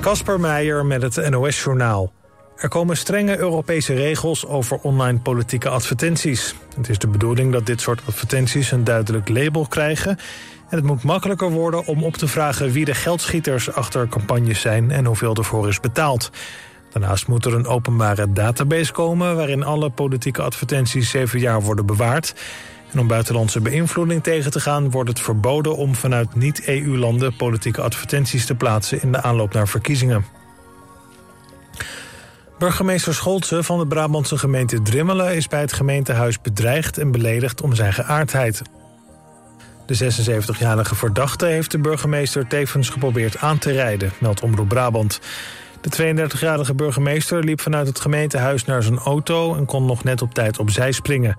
Kasper Meijer met het NOS-journaal. Er komen strenge Europese regels over online politieke advertenties. Het is de bedoeling dat dit soort advertenties een duidelijk label krijgen... en het moet makkelijker worden om op te vragen wie de geldschieters achter campagnes zijn... en hoeveel ervoor is betaald. Daarnaast moet er een openbare database komen... waarin alle politieke advertenties zeven jaar worden bewaard... En om buitenlandse beïnvloeding tegen te gaan... wordt het verboden om vanuit niet-EU-landen politieke advertenties te plaatsen... in de aanloop naar verkiezingen. Burgemeester Scholze van de Brabantse gemeente Drimmelen... is bij het gemeentehuis bedreigd en beledigd om zijn geaardheid. De 76-jarige verdachte heeft de burgemeester tevens geprobeerd aan te rijden... meldt Omroep Brabant. De 32-jarige burgemeester liep vanuit het gemeentehuis naar zijn auto... en kon nog net op tijd opzij springen...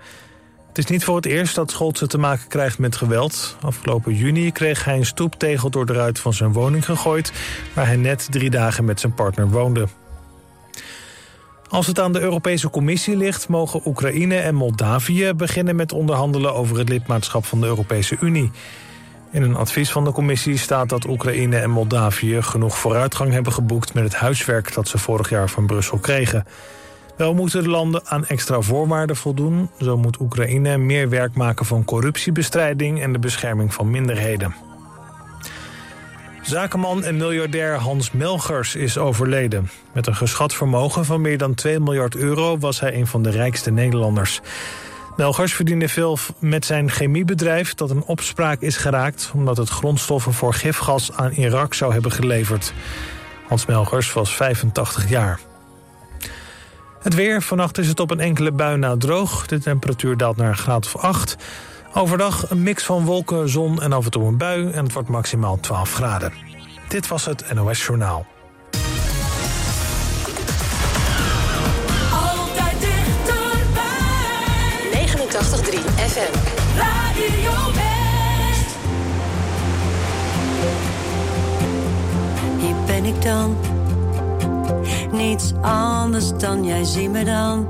Het is niet voor het eerst dat Scholze te maken krijgt met geweld. Afgelopen juni kreeg hij een stoeptegel door de ruit van zijn woning gegooid... waar hij net drie dagen met zijn partner woonde. Als het aan de Europese Commissie ligt... mogen Oekraïne en Moldavië beginnen met onderhandelen... over het lidmaatschap van de Europese Unie. In een advies van de commissie staat dat Oekraïne en Moldavië... genoeg vooruitgang hebben geboekt met het huiswerk... dat ze vorig jaar van Brussel kregen... Wel moeten de landen aan extra voorwaarden voldoen. Zo moet Oekraïne meer werk maken van corruptiebestrijding... en de bescherming van minderheden. Zakenman en miljardair Hans Melgers is overleden. Met een geschat vermogen van meer dan 2 miljard euro... was hij een van de rijkste Nederlanders. Melgers verdiende veel met zijn chemiebedrijf dat een opspraak is geraakt... omdat het grondstoffen voor gifgas aan Irak zou hebben geleverd. Hans Melgers was 85 jaar. Het weer, vannacht is het op een enkele bui na droog. De temperatuur daalt naar een graad of 8. Overdag een mix van wolken, zon en af en toe een bui... en het wordt maximaal 12 graden. Dit was het NOS Journaal. Altijd dichterbij. 89.3 FM. Radio West. Hier ben ik dan niets anders dan jij zie me dan.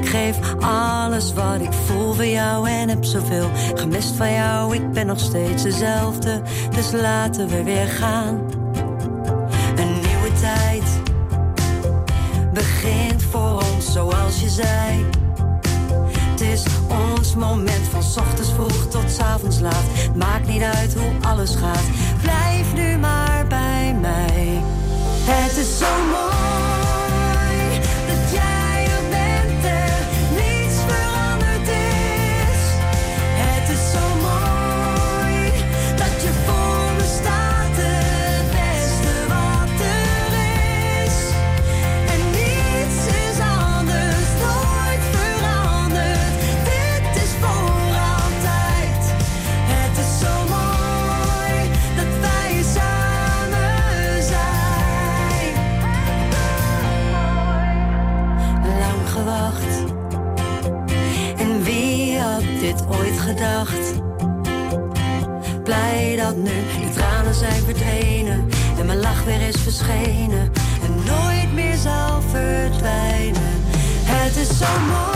Ik geef alles wat ik voel voor jou en heb zoveel gemist van jou. Ik ben nog steeds dezelfde, dus laten we weer gaan. Een nieuwe tijd begint voor ons zoals je zei. Het is ons moment van ochtends vroeg tot avonds laat. Maakt niet uit hoe alles gaat, blijf nu maar bij mij. Het is zo gedacht? Blij dat nu de tranen zijn verdwenen en mijn lach weer is verschenen en nooit meer zal verdwijnen. Het is zo mooi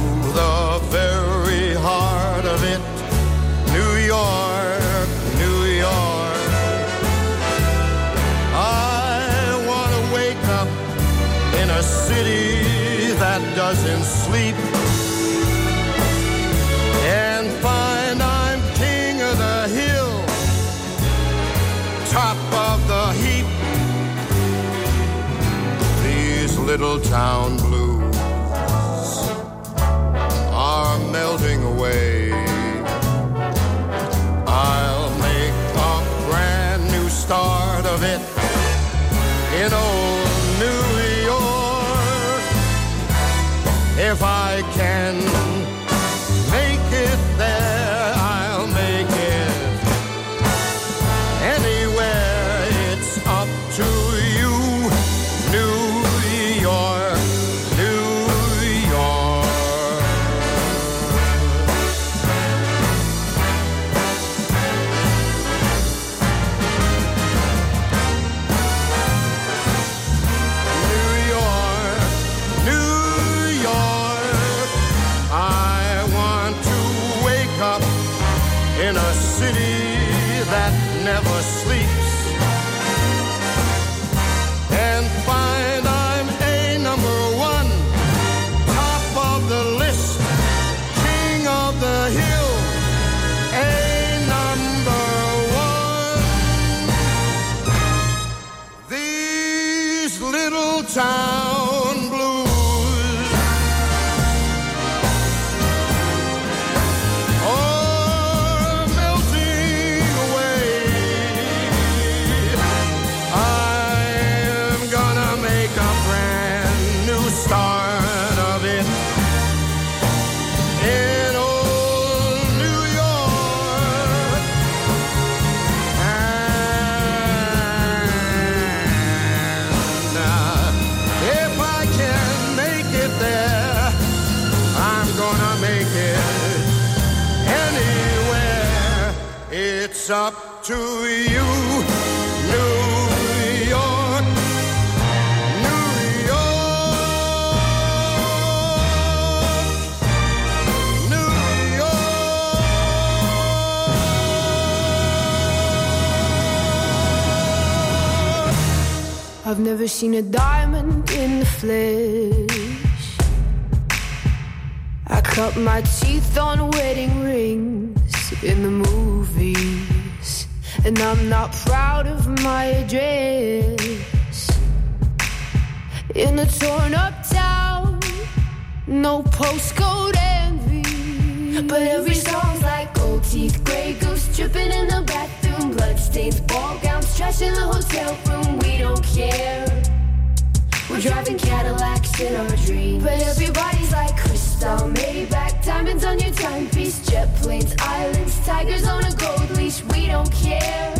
doesn't sleep and find I'm king of the hill, top of the heap. These little town blues are melting away. I'll make a brand new start of it seen a diamond in the flesh. I cut my teeth on wedding rings in the movies. And I'm not proud of my address. In a torn up town, no postcode envy. But every song's like gold teeth, gray goose dripping in the bathroom, bloodstains, ball gowns, trash in the hotel room. We don't care. We're driving Cadillacs in our dreams. But everybody's like crystal, Maybach, diamonds on your timepiece, jet planes, islands, tigers on a gold leash. We don't care.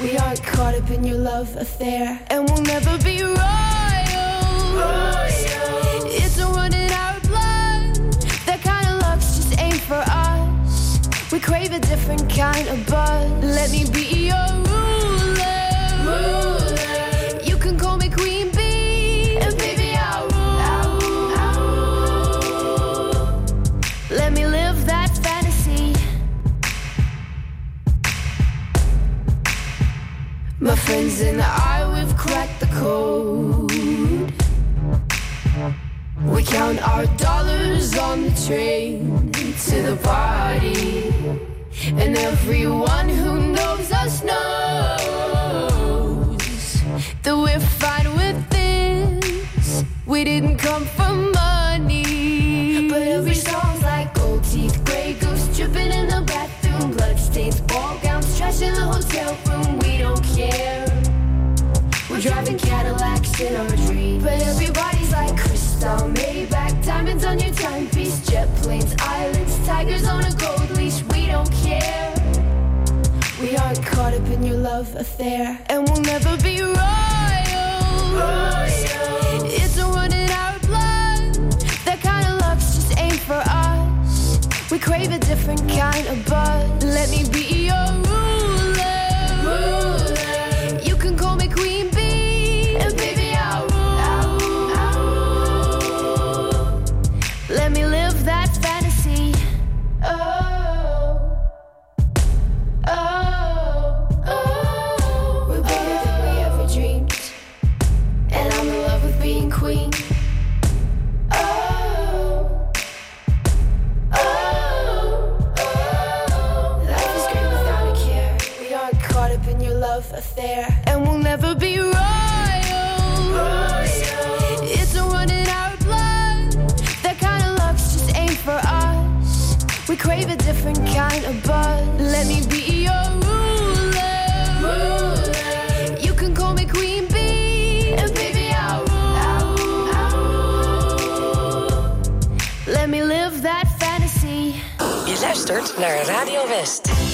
We aren't caught up in your love affair, and we'll never be royals. It's a in our blood. That kind of luck's just ain't for us. We crave a different kind of buzz. Let me be your We crave a different kind of buzz. Let me be your ruler. You can call me Queen Bee, and baby I'll. Let me live that fantasy. Je luistert naar Radio West.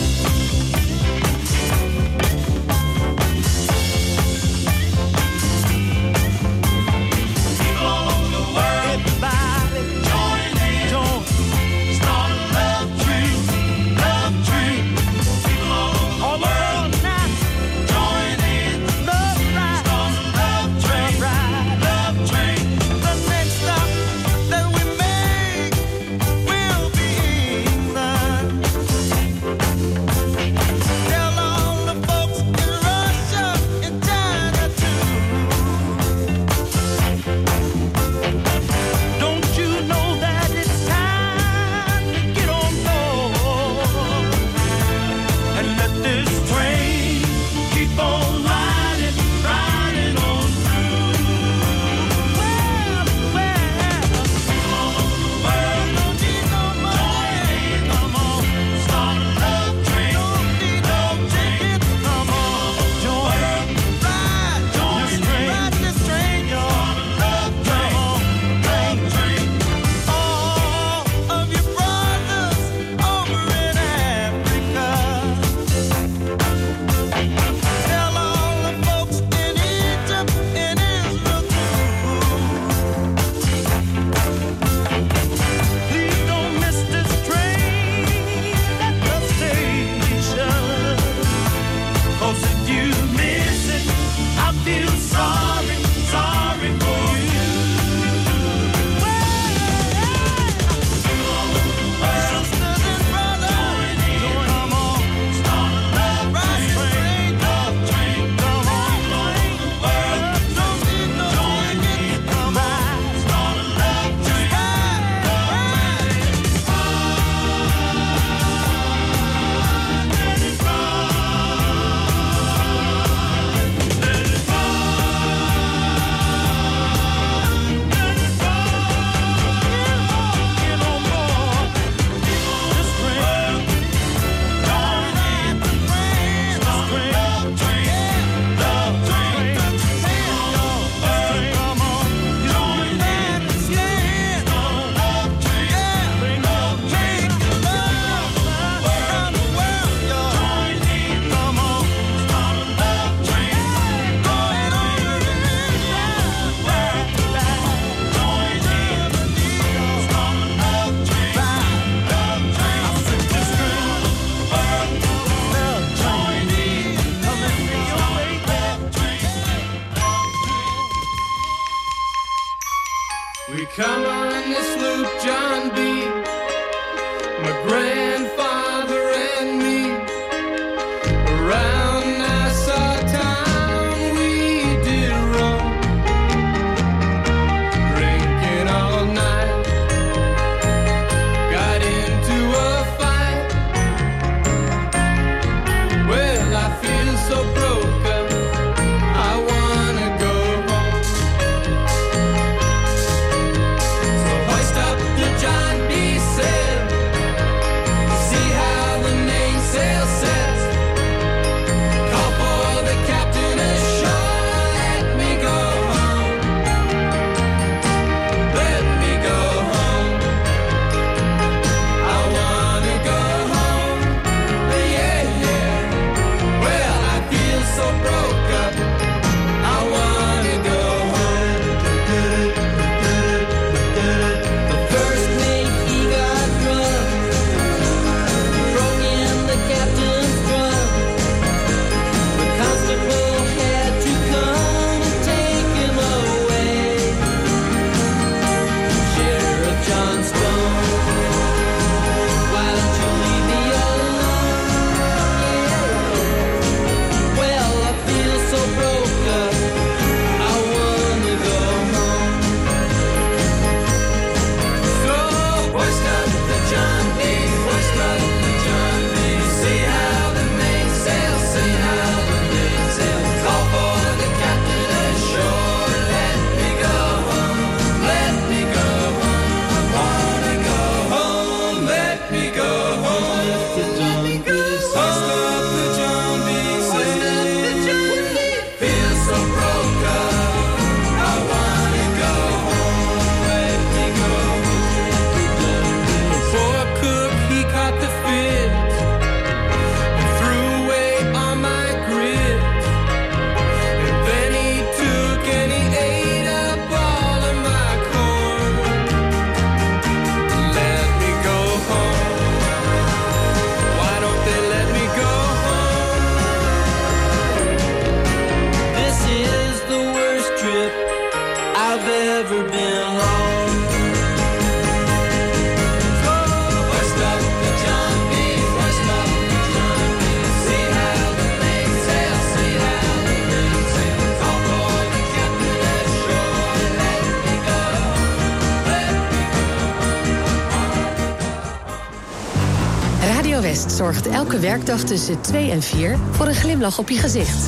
zorgt elke werkdag tussen 2 en 4 voor een glimlach op je gezicht.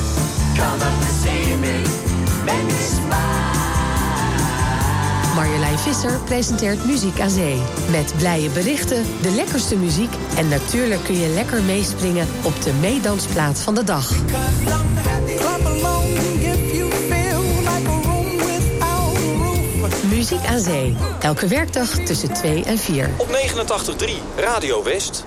Marjolein Visser presenteert Muziek aan Zee. Met blije berichten, de lekkerste muziek... en natuurlijk kun je lekker meespringen op de meedansplaats van de dag. Muziek aan Zee. Elke werkdag tussen 2 en 4. Op 89.3 Radio West.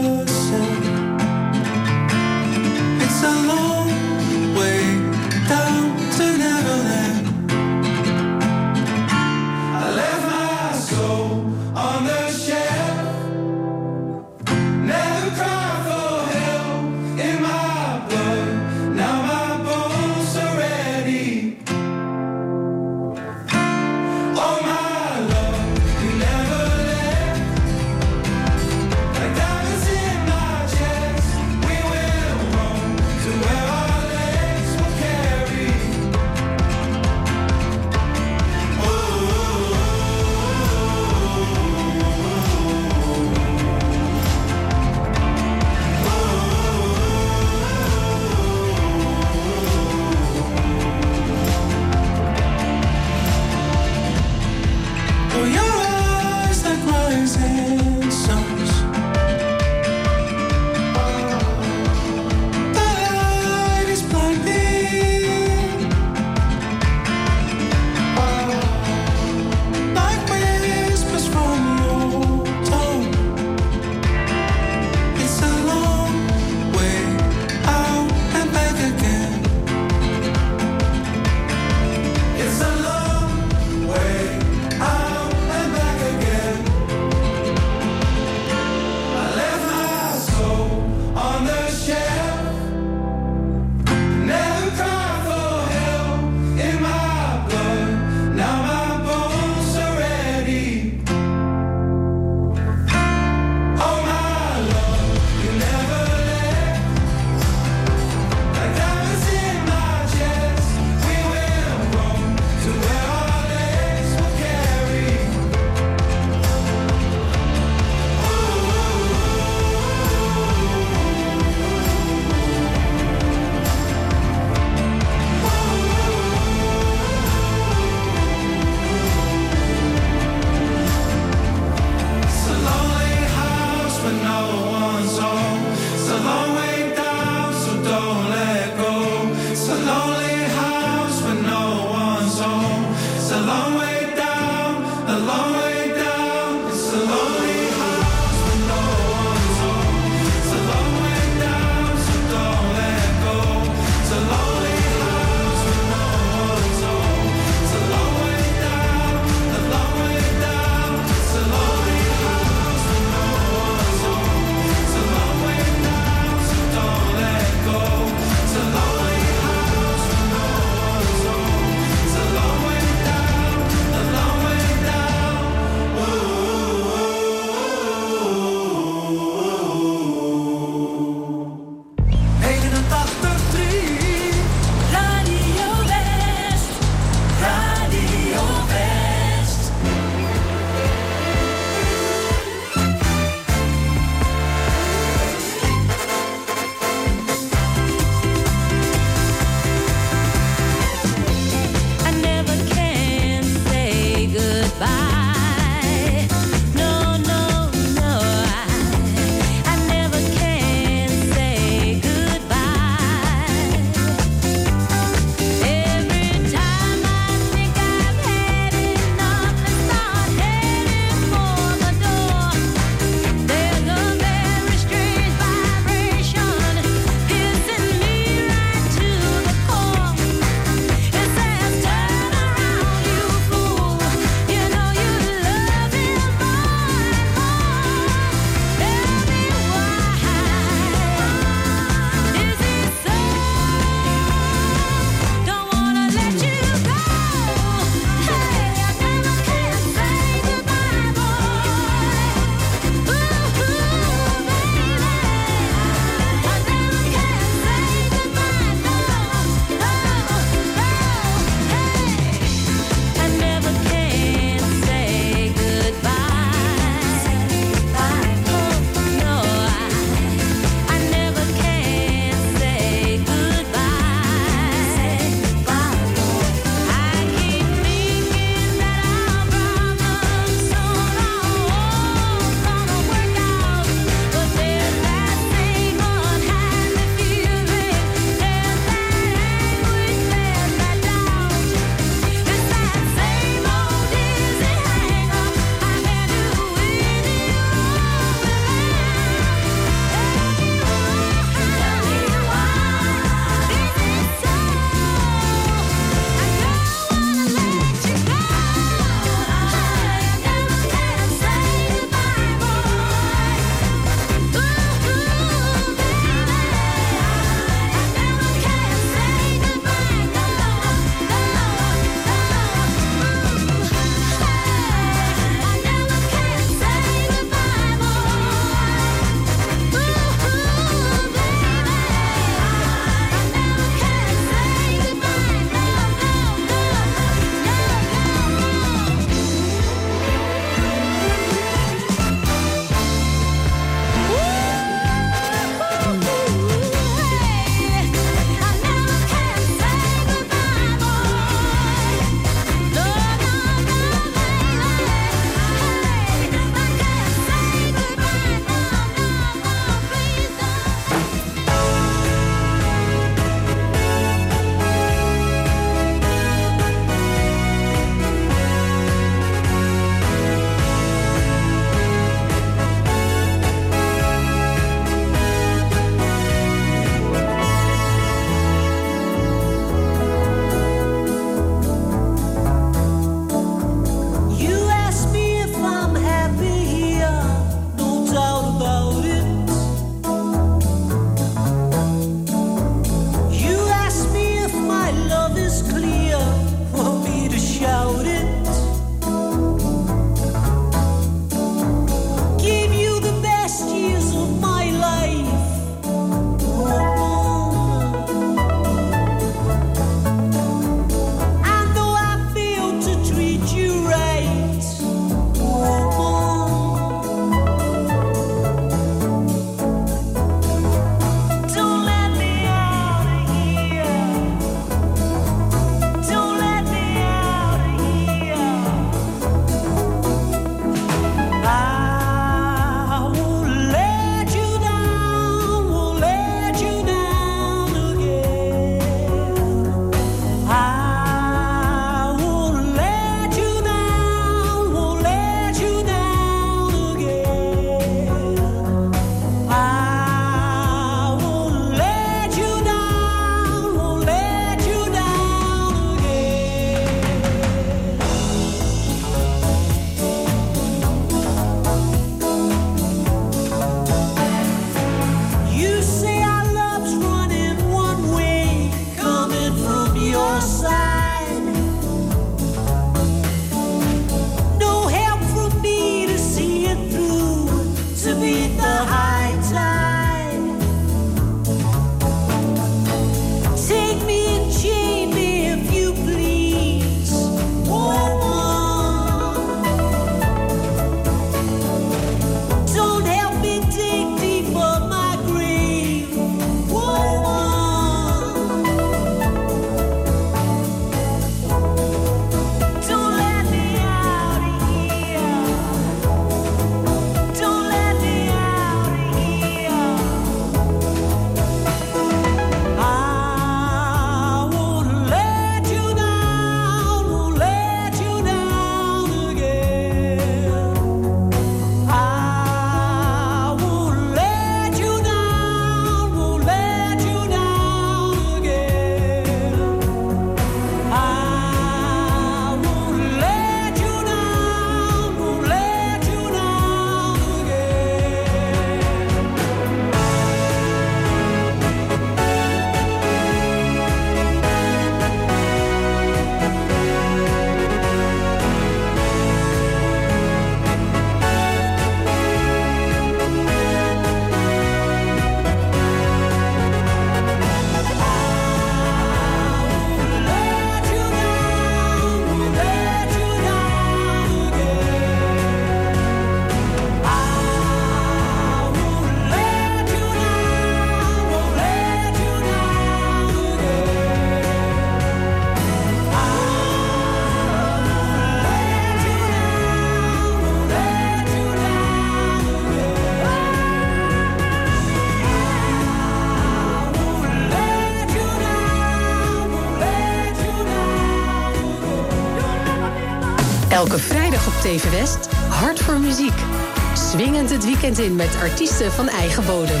weekend in met artiesten van eigen bodem.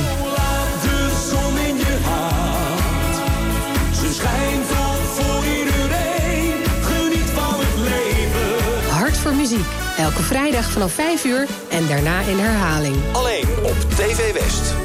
De zon in jouw Hart voor muziek. Elke vrijdag vanaf 5 uur en daarna in herhaling. Alleen op TV West.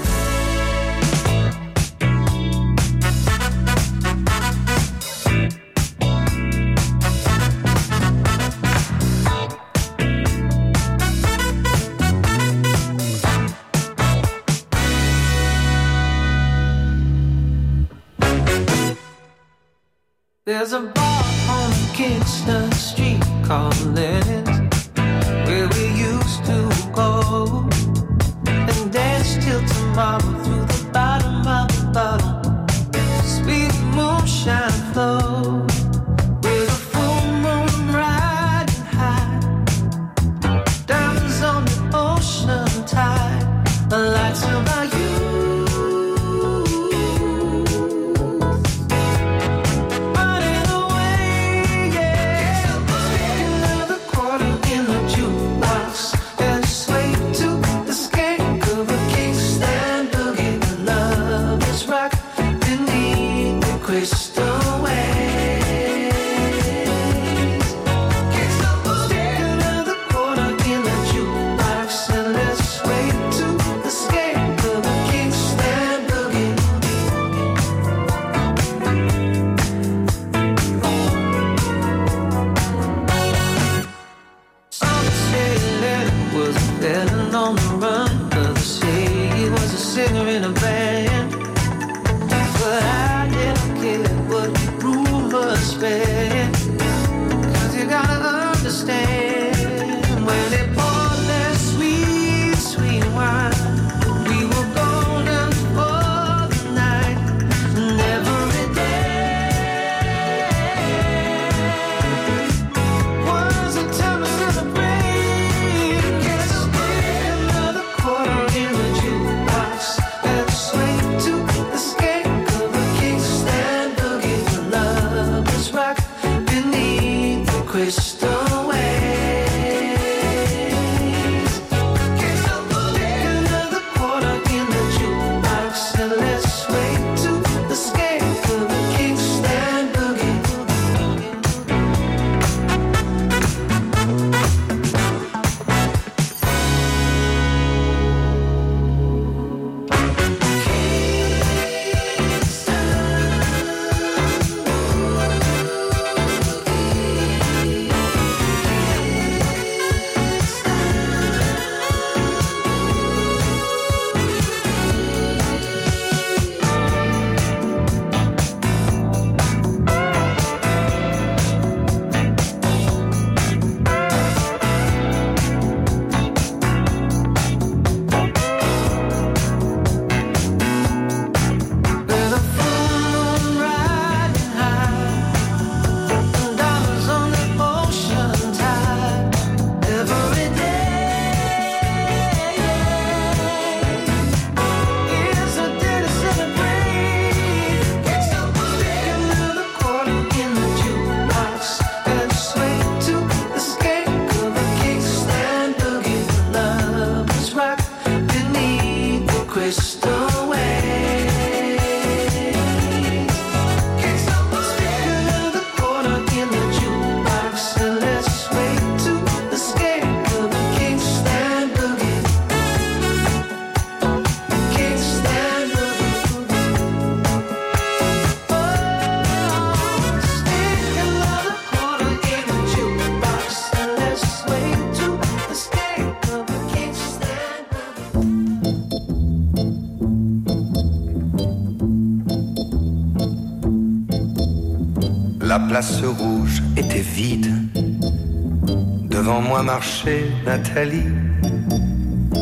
moi marchait Nathalie.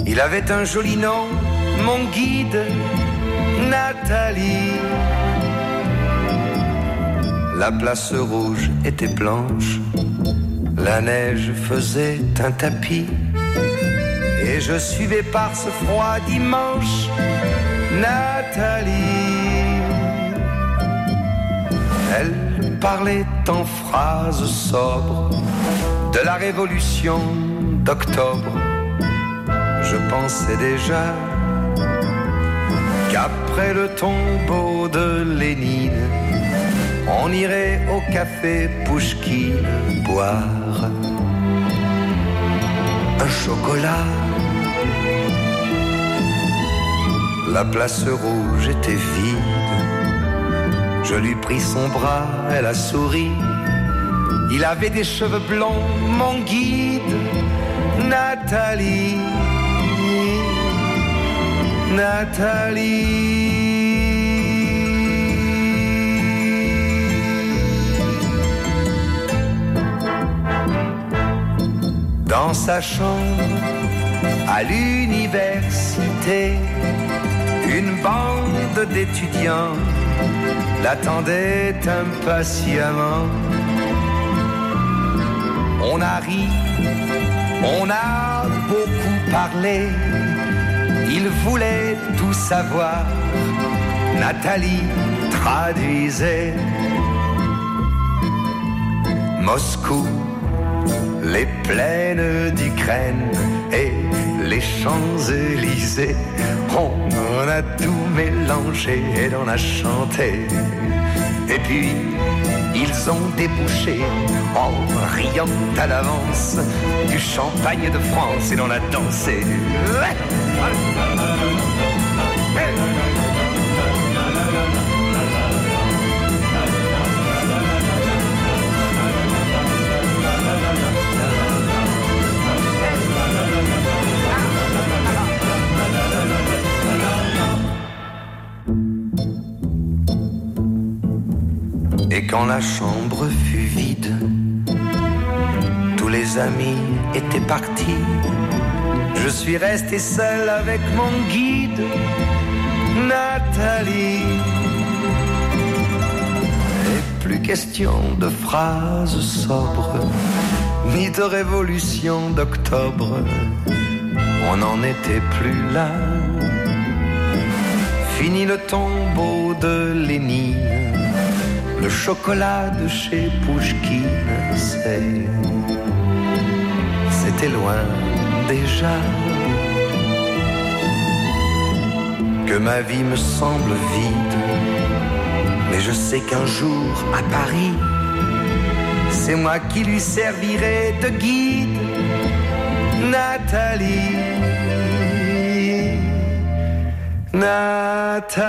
Il avait un joli nom, mon guide, Nathalie. La place rouge était blanche, la neige faisait un tapis, et je suivais par ce froid dimanche Nathalie. Elle parlait en phrases sobres de la révolution d'octobre. Je pensais déjà qu'après le tombeau de Lénine, on irait au café Pouchkine boire un chocolat. La place rouge était vide. Je lui pris son bras, elle a souri. Il avait des cheveux blonds, mon guide, Nathalie. Nathalie. Dans sa chambre, à l'université, une bande d'étudiants l'attendait impatiemment. On a ri, on a beaucoup parlé, il voulait tout savoir. Nathalie traduisait Moscou, les plaines d'Ukraine et les Champs-Élysées. On en a tout mélangé et on a chanté. Et puis, ils ont débouché en riant à l'avance du champagne de France et l'on a dansé. Et quand la chambre amis étaient partis. Je suis resté seul avec mon guide, Nathalie. Et plus question de phrases sobres, ni de révolution d'octobre. On n'en était plus là. Fini le tombeau de Lénine le chocolat de chez Pouchkine, c'est. C'était loin déjà. Que ma vie me semble vide. Mais je sais qu'un jour, à Paris, c'est moi qui lui servirai de guide. Nathalie. Nathalie.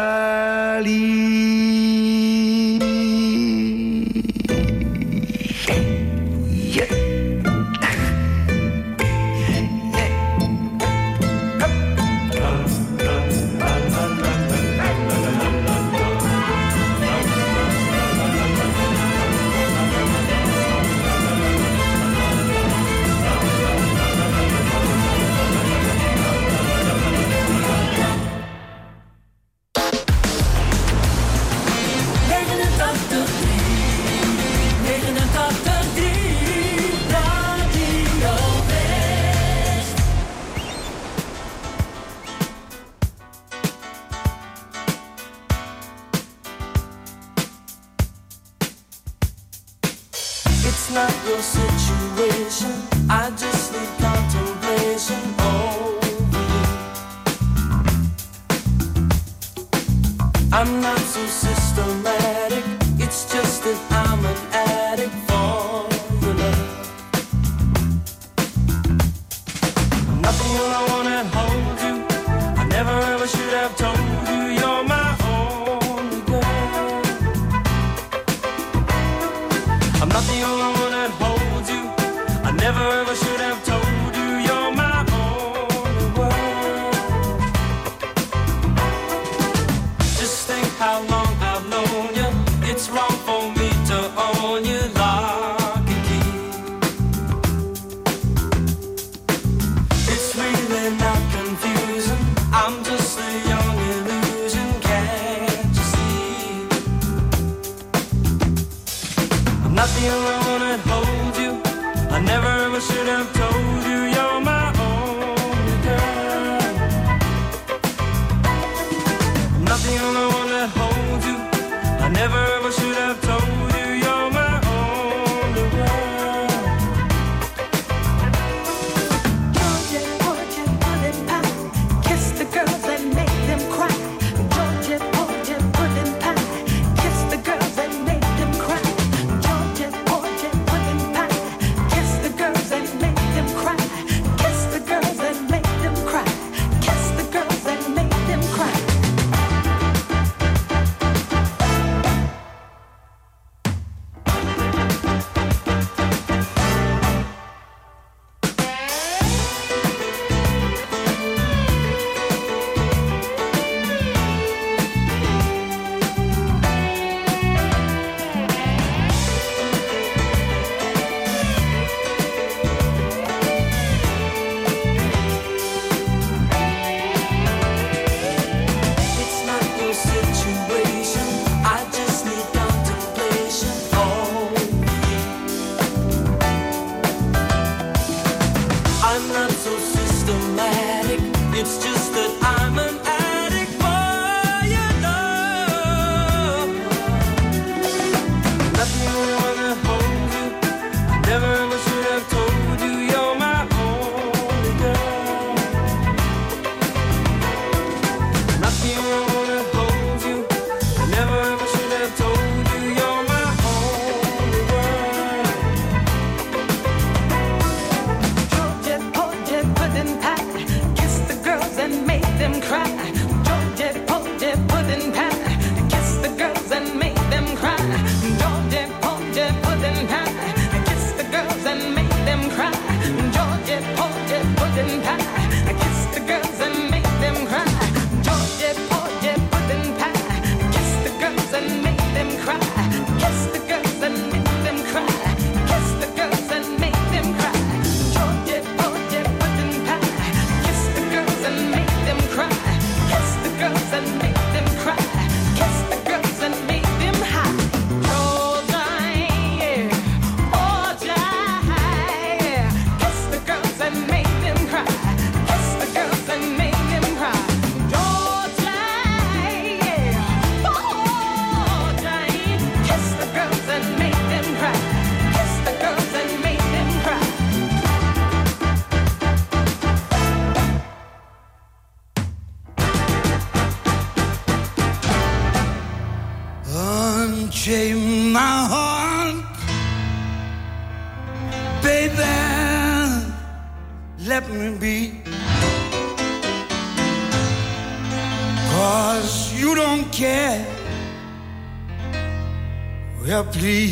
pluie